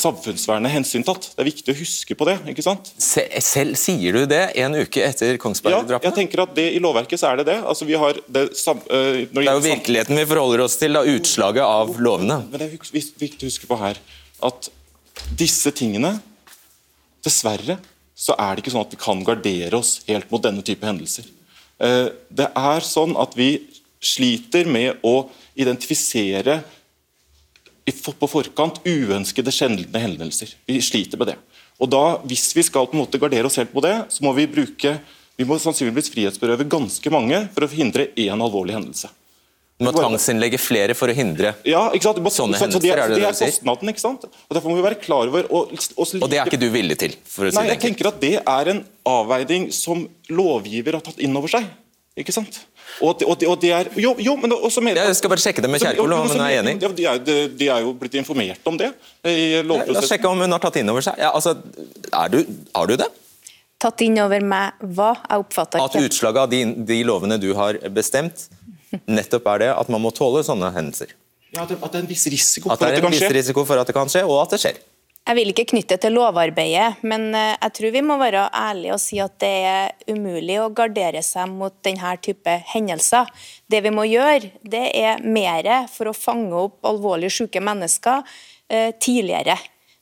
S8: samfunnsvernet hensyntatt. Det er viktig å huske på det. ikke sant?
S3: Selv sier du det en uke etter Kongsberg-drapene?
S8: Ja, jeg tenker at det I lovverket så er det det. Altså, vi har det, uh,
S3: det, er jo virkeligheten vi forholder oss til, da, utslaget av lovene.
S8: Men Det er viktig å huske på her at disse tingene Dessverre så er det ikke sånn at vi kan gardere oss helt mot denne type hendelser. Uh, det er sånn at vi sliter med å identifisere på forkant uønskede hendelser. Vi sliter med det. Og da, Hvis vi skal på en måte gardere oss helt på det, så må vi bruke vi må sannsynligvis frihetsberøve ganske mange for å hindre én alvorlig hendelse.
S3: Du må tvangsinnlegge flere for å hindre
S8: ja, ikke sant? Må,
S3: sånne
S8: så,
S3: hendelser?
S8: Så det, er,
S3: det,
S8: er kostnaden, ikke sant? Og Derfor må vi være klar over og,
S3: og, og det er ikke du villig til? for å si
S8: Nei,
S3: det
S8: jeg tenker at Det er en avveining som lovgiver har tatt inn over seg. ikke sant? Og og og det er, jo, jo, men også mener,
S3: Jeg skal bare sjekke det med Kjerkol, om hun er enig.
S8: De, er, de, er, jo blitt informert om det. i lovprosessen.
S3: La oss sjekke om hun har tatt inn over seg. Ja, altså, du, har du det?
S10: Tatt inn over meg hva? Jeg oppfatter
S3: ikke. At utslaget av de, de, lovene du har bestemt, nettopp er det at man må tåle sånne hendelser.
S8: Ja, At det, at det er en viss risiko
S3: for at det, at det kan skje. At det er en viss risiko for at det kan skje, og at det skjer.
S10: Jeg vil ikke knytte til lovarbeidet, men eh, jeg tror vi må være ærlige og si at det er umulig å gardere seg mot denne type hendelser. Det vi må gjøre, det er mer for å fange opp alvorlig syke mennesker eh, tidligere.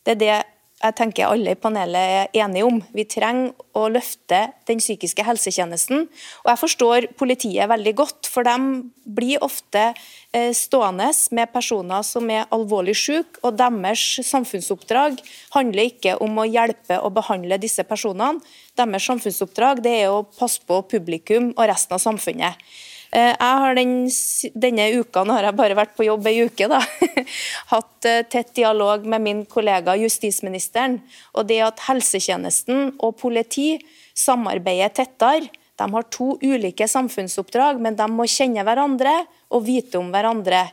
S10: Det er det jeg tenker alle i panelet er enige om. Vi trenger å løfte den psykiske helsetjenesten. Og jeg forstår politiet veldig godt, for de blir ofte eh, stående med personer som er alvorlig syke, og deres samfunnsoppdrag handler ikke om å hjelpe og behandle disse personene. Deres samfunnsoppdrag er å passe på publikum og resten av samfunnet. Eh, jeg har den, Denne uka nå har jeg bare vært på jobb ei uke. da, Hatt eh, tett dialog med min kollega justisministeren. og det at Helsetjenesten og politi samarbeider tettere. De har to ulike samfunnsoppdrag, men de må kjenne hverandre og vite om hverandre.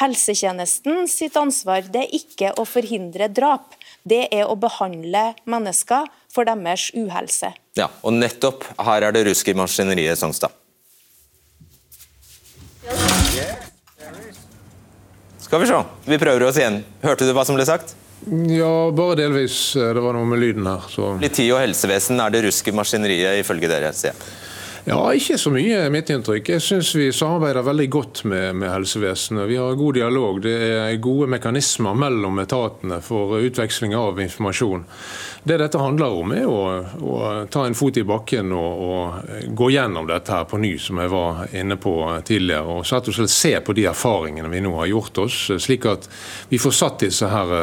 S10: Helsetjenesten sitt ansvar det er ikke å forhindre drap, det er å behandle mennesker for deres uhelse.
S3: Ja, og nettopp her er det rusk i maskineriet, Songstad. Skal vi se. Vi prøver oss igjen. Hørte du hva som ble sagt?
S5: Ja, bare delvis. Det var noe med lyden her. Så.
S3: Politi og helsevesen, er det ruske maskineriet ifølge dere? sier jeg.
S5: Ja, Ikke så mye, mitt inntrykk. Jeg syns vi samarbeider veldig godt med, med, helsevesenet. Vi har god dialog. Det er gode mekanismer mellom etatene for utveksling av informasjon. Det dette handler om, er å, å ta en fot i bakken og, og, gå gjennom dette her på ny, som jeg var inne på tidligere. Og rett og slett se på de erfaringene vi nå har gjort oss, slik at vi får satt disse her,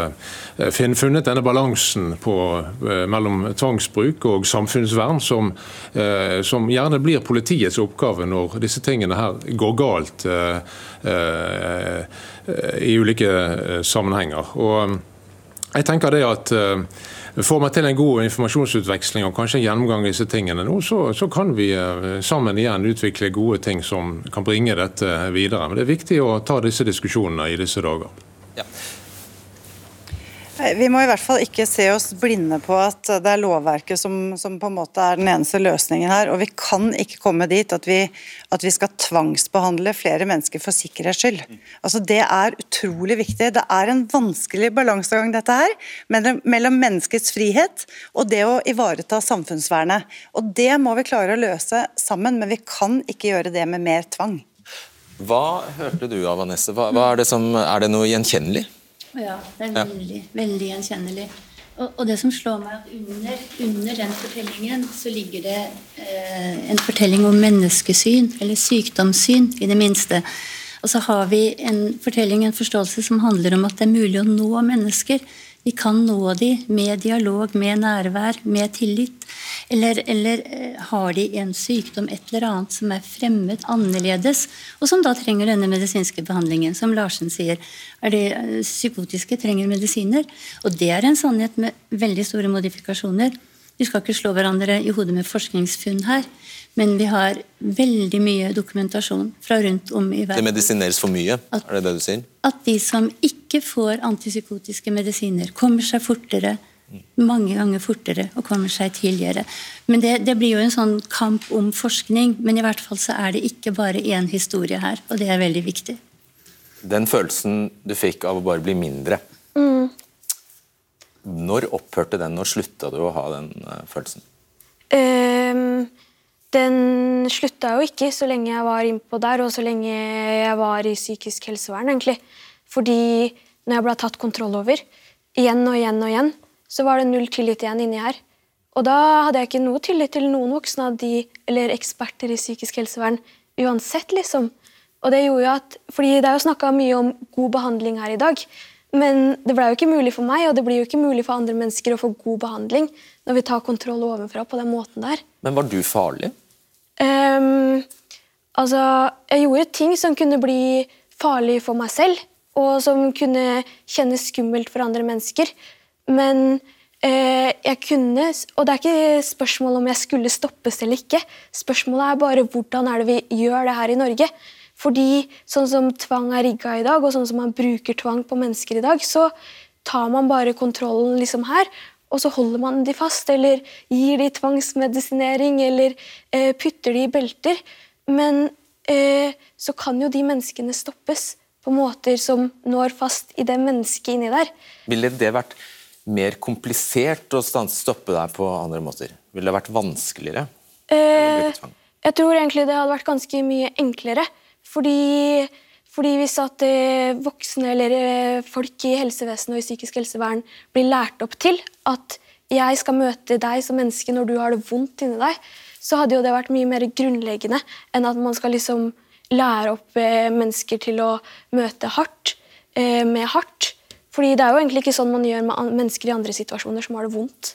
S5: eh, funnet denne balansen på, eh, mellom tvangsbruk og samfunnsvern, som, eh, som gjerne blir politiets oppgave når disse tingene her går galt i ulike sammenhenger. Og jeg tenker det at Får man til en god informasjonsutveksling og kanskje en gjennomgang av disse tingene nå, så, så, kan vi sammen igjen utvikle gode ting som kan bringe dette videre. Men det er viktig å ta disse diskusjonene i disse dager.
S11: Vi må i hvert fall ikke se oss blinde på at det er lovverket som, som, på en måte er den eneste løsningen her. Og vi kan ikke komme dit at vi, at vi skal tvangsbehandle flere mennesker for sikkerhets skyld. Altså Det er utrolig viktig. Det er en vanskelig balansegang dette her, mellom menneskets frihet og det å ivareta samfunnsvernet. Og Det må vi klare å løse sammen, men vi kan ikke gjøre det med mer tvang.
S3: Hva hørte du av Vanessa? Hva, hva er, det som, er det noe gjenkjennelig?
S6: Ja, det er veldig, veldig gjenkjennelig. Og, og, det som slår meg, at under, under den fortellingen så ligger det eh, en fortelling om menneskesyn, eller sykdomssyn, i det minste. Og så har vi en fortelling, en forståelse, som handler om at det er mulig å nå mennesker. Vi kan nå dem med dialog, med nærvær, med tillit. Eller, eller eh, har de en sykdom, et eller annet som er fremmed, annerledes, og som da trenger denne medisinske behandlingen. Som Larsen sier, er de eh, psykotiske, trenger medisiner. Og det er en sannhet med veldig store modifikasjoner. Vi skal ikke slå hverandre i hodet med forskningsfunn her. Men vi har veldig mye dokumentasjon fra rundt om i verden.
S3: Det medisineres for mye, at, er det det du sier?
S6: At de som ikke får antipsykotiske medisiner, kommer seg fortere, mange ganger fortere og kommer seg tidligere. Men det, det, blir jo en sånn kamp om forskning, men i hvert fall så er det ikke bare én historie her, og det er veldig viktig.
S3: Den følelsen du fikk av å bare bli mindre,
S9: mm.
S3: Når opphørte den, Når slutta du å ha den uh, følelsen?
S9: Um, den slutta jo ikke så lenge jeg var innpå der, og så lenge jeg var i psykisk helsevern, egentlig. Fordi når jeg ble tatt kontroll over, igjen og igjen og igjen, så var det null tillit igjen inni her. Og da hadde jeg ikke noe tillit til noen voksne av de, eller eksperter i psykisk helsevern uansett, liksom. Og det gjorde jo at, fordi Det er jo snakka mye om god behandling her i dag. Men det ble jo ikke mulig for meg og det blir jo ikke mulig for andre mennesker å få god behandling når vi tar kontroll ovenfra på den måten der.
S3: Men var du farlig?
S9: Um, altså, jeg gjorde ting som kunne bli farlig for meg selv, og som kunne kjennes skummelt for andre mennesker. Men uh, jeg kunne, og Det er ikke spørsmål om jeg skulle stoppes eller ikke. Spørsmålet er bare hvordan er det vi gjør det her i Norge. Fordi sånn som tvang er rigga i dag, og sånn som man bruker tvang på mennesker i dag, så tar man bare kontrollen liksom her, og så holder man de fast, eller gir de tvangsmedisinering, eller eh, putter de i belter. Men eh, så kan jo de menneskene stoppes på måter som når fast i det mennesket inni der.
S3: Ville det vært mer komplisert å stoppe deg på andre måter? Ville det vært vanskeligere?
S9: Eh, jeg tror egentlig det hadde vært ganske mye enklere. Fordi, fordi hvis at eh, voksne eller eh, folk i helsevesenet og i psykisk helsevern blir lært opp til at jeg skal møte deg som menneske når du har det vondt inni deg, så hadde jo det vært mye mer grunnleggende enn at man skal liksom lære opp eh, mennesker til å møte hardt med hardt. Fordi det er jo egentlig ikke sånn man gjør med mennesker i andre situasjoner som har det vondt.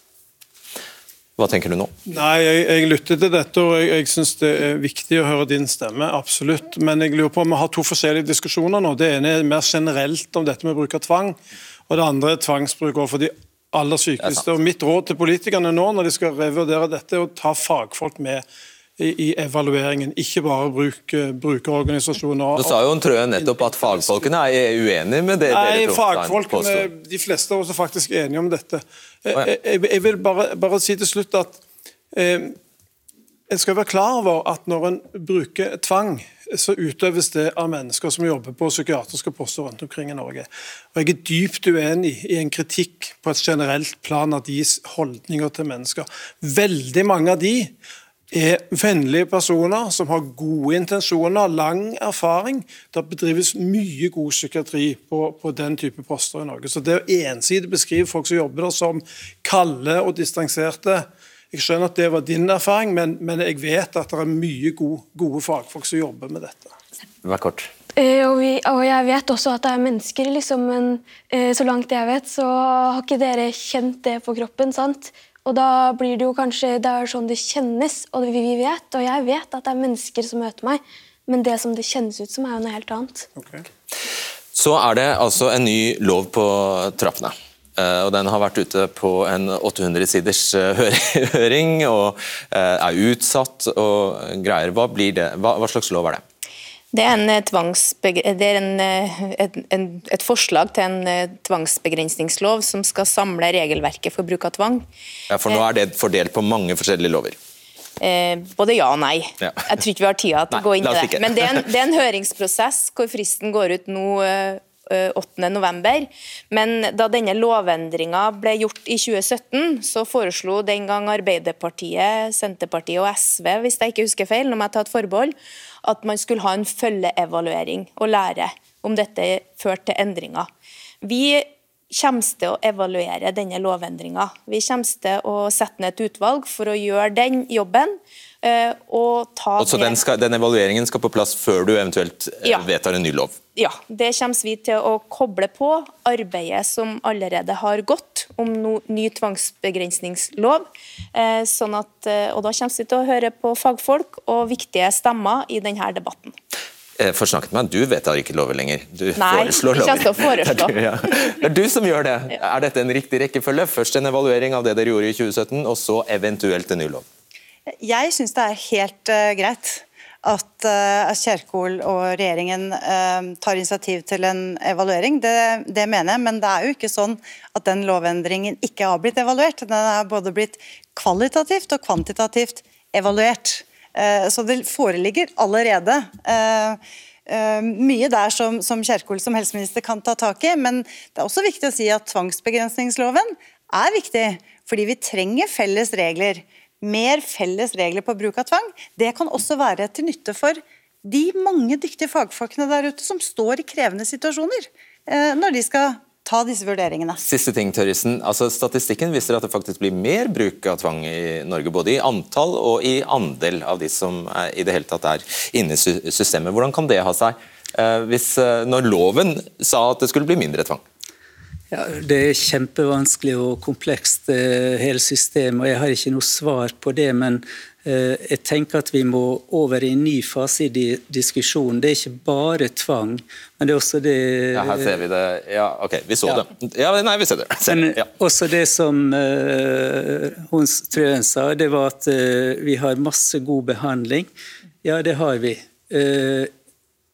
S3: Hva tenker du nå?
S4: Nei, Jeg, jeg lytter til dette, og jeg, jeg syns det er viktig å høre din stemme. Absolutt. Men jeg lurer på om vi har to forskjellige diskusjoner nå. Det ene er mer generelt om dette med bruk av tvang, og det andre er tvangsbruk overfor de aller sykeste. Og Mitt råd til politikerne nå når de skal revurdere dette, er å ta fagfolk med i, evalueringen, ikke bare bruk, brukerorganisasjoner.
S3: Nå sa jo Trøen nettopp at fagfolkene er uenige med det
S4: Nei, dere fagfolkene, De fleste av oss er faktisk enige om dette. Jeg, jeg, jeg vil bare, bare, si til slutt at eh, en skal være klar over at når en bruker tvang, så utøves det av mennesker som jobber på psykiatriske poster rundt omkring i Norge. Og Jeg er dypt uenig i en kritikk på et generelt plan av deres holdninger til mennesker. Veldig mange av de er vennlige personer som har gode intensjoner, lang erfaring. Det bedrives mye god psykiatri på, på, den type poster i Norge. Så det å ensidig beskrive folk som jobber der som kalde og distanserte Jeg skjønner at det var din erfaring, men, men jeg vet at det er mye gode, gode fagfolk som jobber med dette.
S3: Vær kort.
S9: Eh, og, vi, og, jeg vet også at det er mennesker, liksom, men eh, så langt jeg vet, så har ikke dere kjent det på kroppen. sant? Og da blir det jo kanskje Det er sånn det kjennes, og vi vet, og jeg vet at det er mennesker som møter meg, men det som det kjennes ut som, er jo noe helt annet. Okay.
S3: Så er det altså en ny lov på trappene. Eh, og Den har vært ute på en 800 siders eh, høring og eh, er utsatt og greier. Hva, det? Hva slags lov er det?
S10: Det er, eh, det er en, eh, et, en, et, forslag til en eh, tvangsbegrensningslov som skal samle regelverket for bruk av tvang.
S3: Ja, For nå er det fordelt på mange forskjellige lover?
S10: Eh, både ja og nei. Ja. Jeg tror ikke vi har tida til å gå inn i det. Men det er, en, det er, en, høringsprosess hvor fristen går ut nå 8.11. Men da denne lovendringa ble gjort i 2017, så foreslo den gang Arbeiderpartiet, Senterpartiet og SV, hvis jeg ikke husker feil, nå må jeg ta et forbehold, at man skulle ha en følgeevaluering og lære om dette førte til endringer. Vi kommer til å evaluere denne lovendringa. Vi kommer til å sette ned et utvalg for å gjøre den jobben.
S3: Eh, og ta og så den, skal, den, evalueringen skal på plass før du eventuelt eh, ja. vedtar en ny lov?
S10: Ja, det kommer vi til å koble på arbeidet som allerede har gått om no, ny tvangsbegrensningslov. Eh, sånn at, og Da kommer vi til å høre på fagfolk og viktige stemmer i denne debatten.
S3: For snakket meg, Du vedtar ikke lover lenger. Du
S10: Nei,
S3: foreslår lover.
S10: Nei, foreslå.
S3: Det, ja. det er du som gjør det. Ja. Er dette en riktig rekkefølge? Først en evaluering av det dere gjorde i 2017, og så eventuelt en ny lov?
S11: Jeg syns det er helt uh, greit at uh, Kjerkol og regjeringen uh, tar initiativ til en evaluering. Det, det, mener jeg, men det er jo ikke sånn at den lovendringen ikke har blitt evaluert. Den er både blitt kvalitativt og kvantitativt evaluert. Uh, så det foreligger allerede. mye der som, som Kjerkol som helseminister kan ta tak i, men det er også viktig å si at tvangsbegrensningsloven er viktig, fordi vi trenger felles regler. Mer felles regler på bruk av tvang. Det kan også være til nytte for de mange dyktige fagfolkene der ute som står i krevende situasjoner eh, når de skal ta disse vurderingene.
S3: Siste ting, Tørrisen. Altså, statistikken viser at det faktisk blir mer bruk av tvang i Norge, både i antall og i andel av de som er, i det hele tatt er inne i systemet. Hvordan kan det ha seg eh, hvis, eh, når loven sa at det skulle bli mindre tvang?
S7: Ja, Det er kjempevanskelig og komplekst, eh, hele systemet. og Jeg har ikke noe svar på det. Men eh, jeg tenker at vi må over i en ny fase i diskusjonen. Det er ikke bare tvang, men det er også det
S3: Ja, Her ser vi det. Ja, OK, vi så ja. det. Ja, Nei, vi ser det.
S7: Ser det. Ja. Også det som uh, hun Trøen sa, det var at uh, vi har masse god behandling. Ja, det har vi. Uh,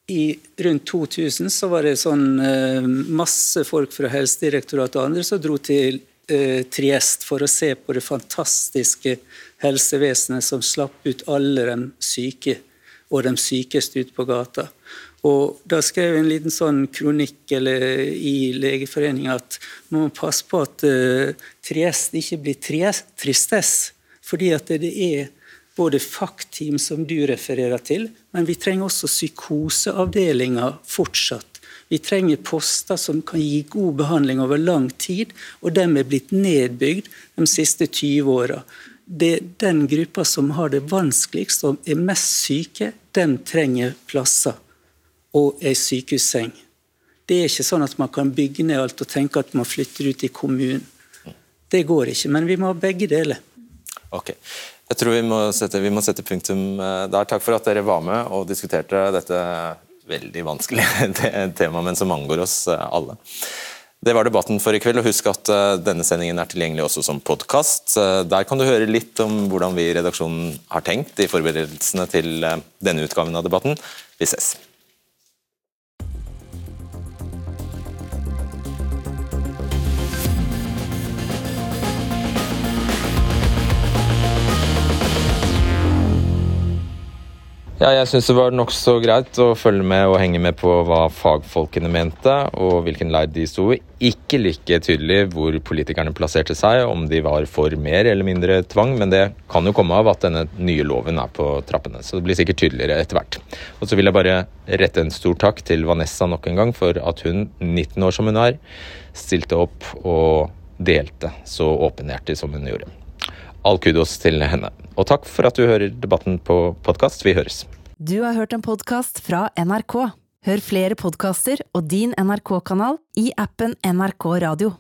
S7: i rundt 2000 så var det sånn eh, masse folk fra Helsedirektoratet og andre som dro til eh, Triest for å se på det fantastiske helsevesenet som slapp ut alle de syke og de sykeste ut på gata. Og Da skrev jeg en liten sånn kronikk i Legeforeningen at man må passe på at uh, Triest ikke blir tristess, fordi at det er både FACT-team, som du refererer til, men vi trenger også psykoseavdelinger fortsatt. Vi trenger poster som kan gi god behandling over lang tid, og dem er blitt nedbygd de siste 20 åra. Den gruppa som har det vanskeligst, som er mest syke, den trenger plasser og ei sykehusseng. Det er ikke sånn at man kan bygge ned alt og tenke at man flytter ut i kommunen. Det går ikke, men vi må ha begge deler.
S3: Okay. Jeg tror vi må, sette, vi må sette punktum eh, der. Takk for at dere var med og diskuterte dette veldig vanskelige temaet, men som angår oss eh, alle. Det var debatten for i kveld. og Husk at eh, denne sendingen er tilgjengelig også som podkast. Der kan du høre litt om hvordan vi i redaksjonen har tenkt i forberedelsene til denne utgaven av debatten. Vi ses. Ja, jeg syns det var nokså greit å følge med og henge med på hva fagfolkene mente, og hvilken leir de sto i. Ikke like tydelig hvor politikerne plasserte seg, om de var for mer eller mindre tvang, men det kan jo komme av at denne nye loven er på trappene. Så det blir sikkert tydeligere etter hvert. Og så vil jeg bare rette en stor takk til Vanessa nok en gang for at hun, 19 år som hun er, stilte opp og delte så åpenhjertig som hun gjorde. All kudos til henne. Og takk for at du hører debatten på podkast. Vi høres.
S1: Du har hørt en podkast fra NRK. Hør flere podkaster og din NRK-kanal i appen NRK Radio.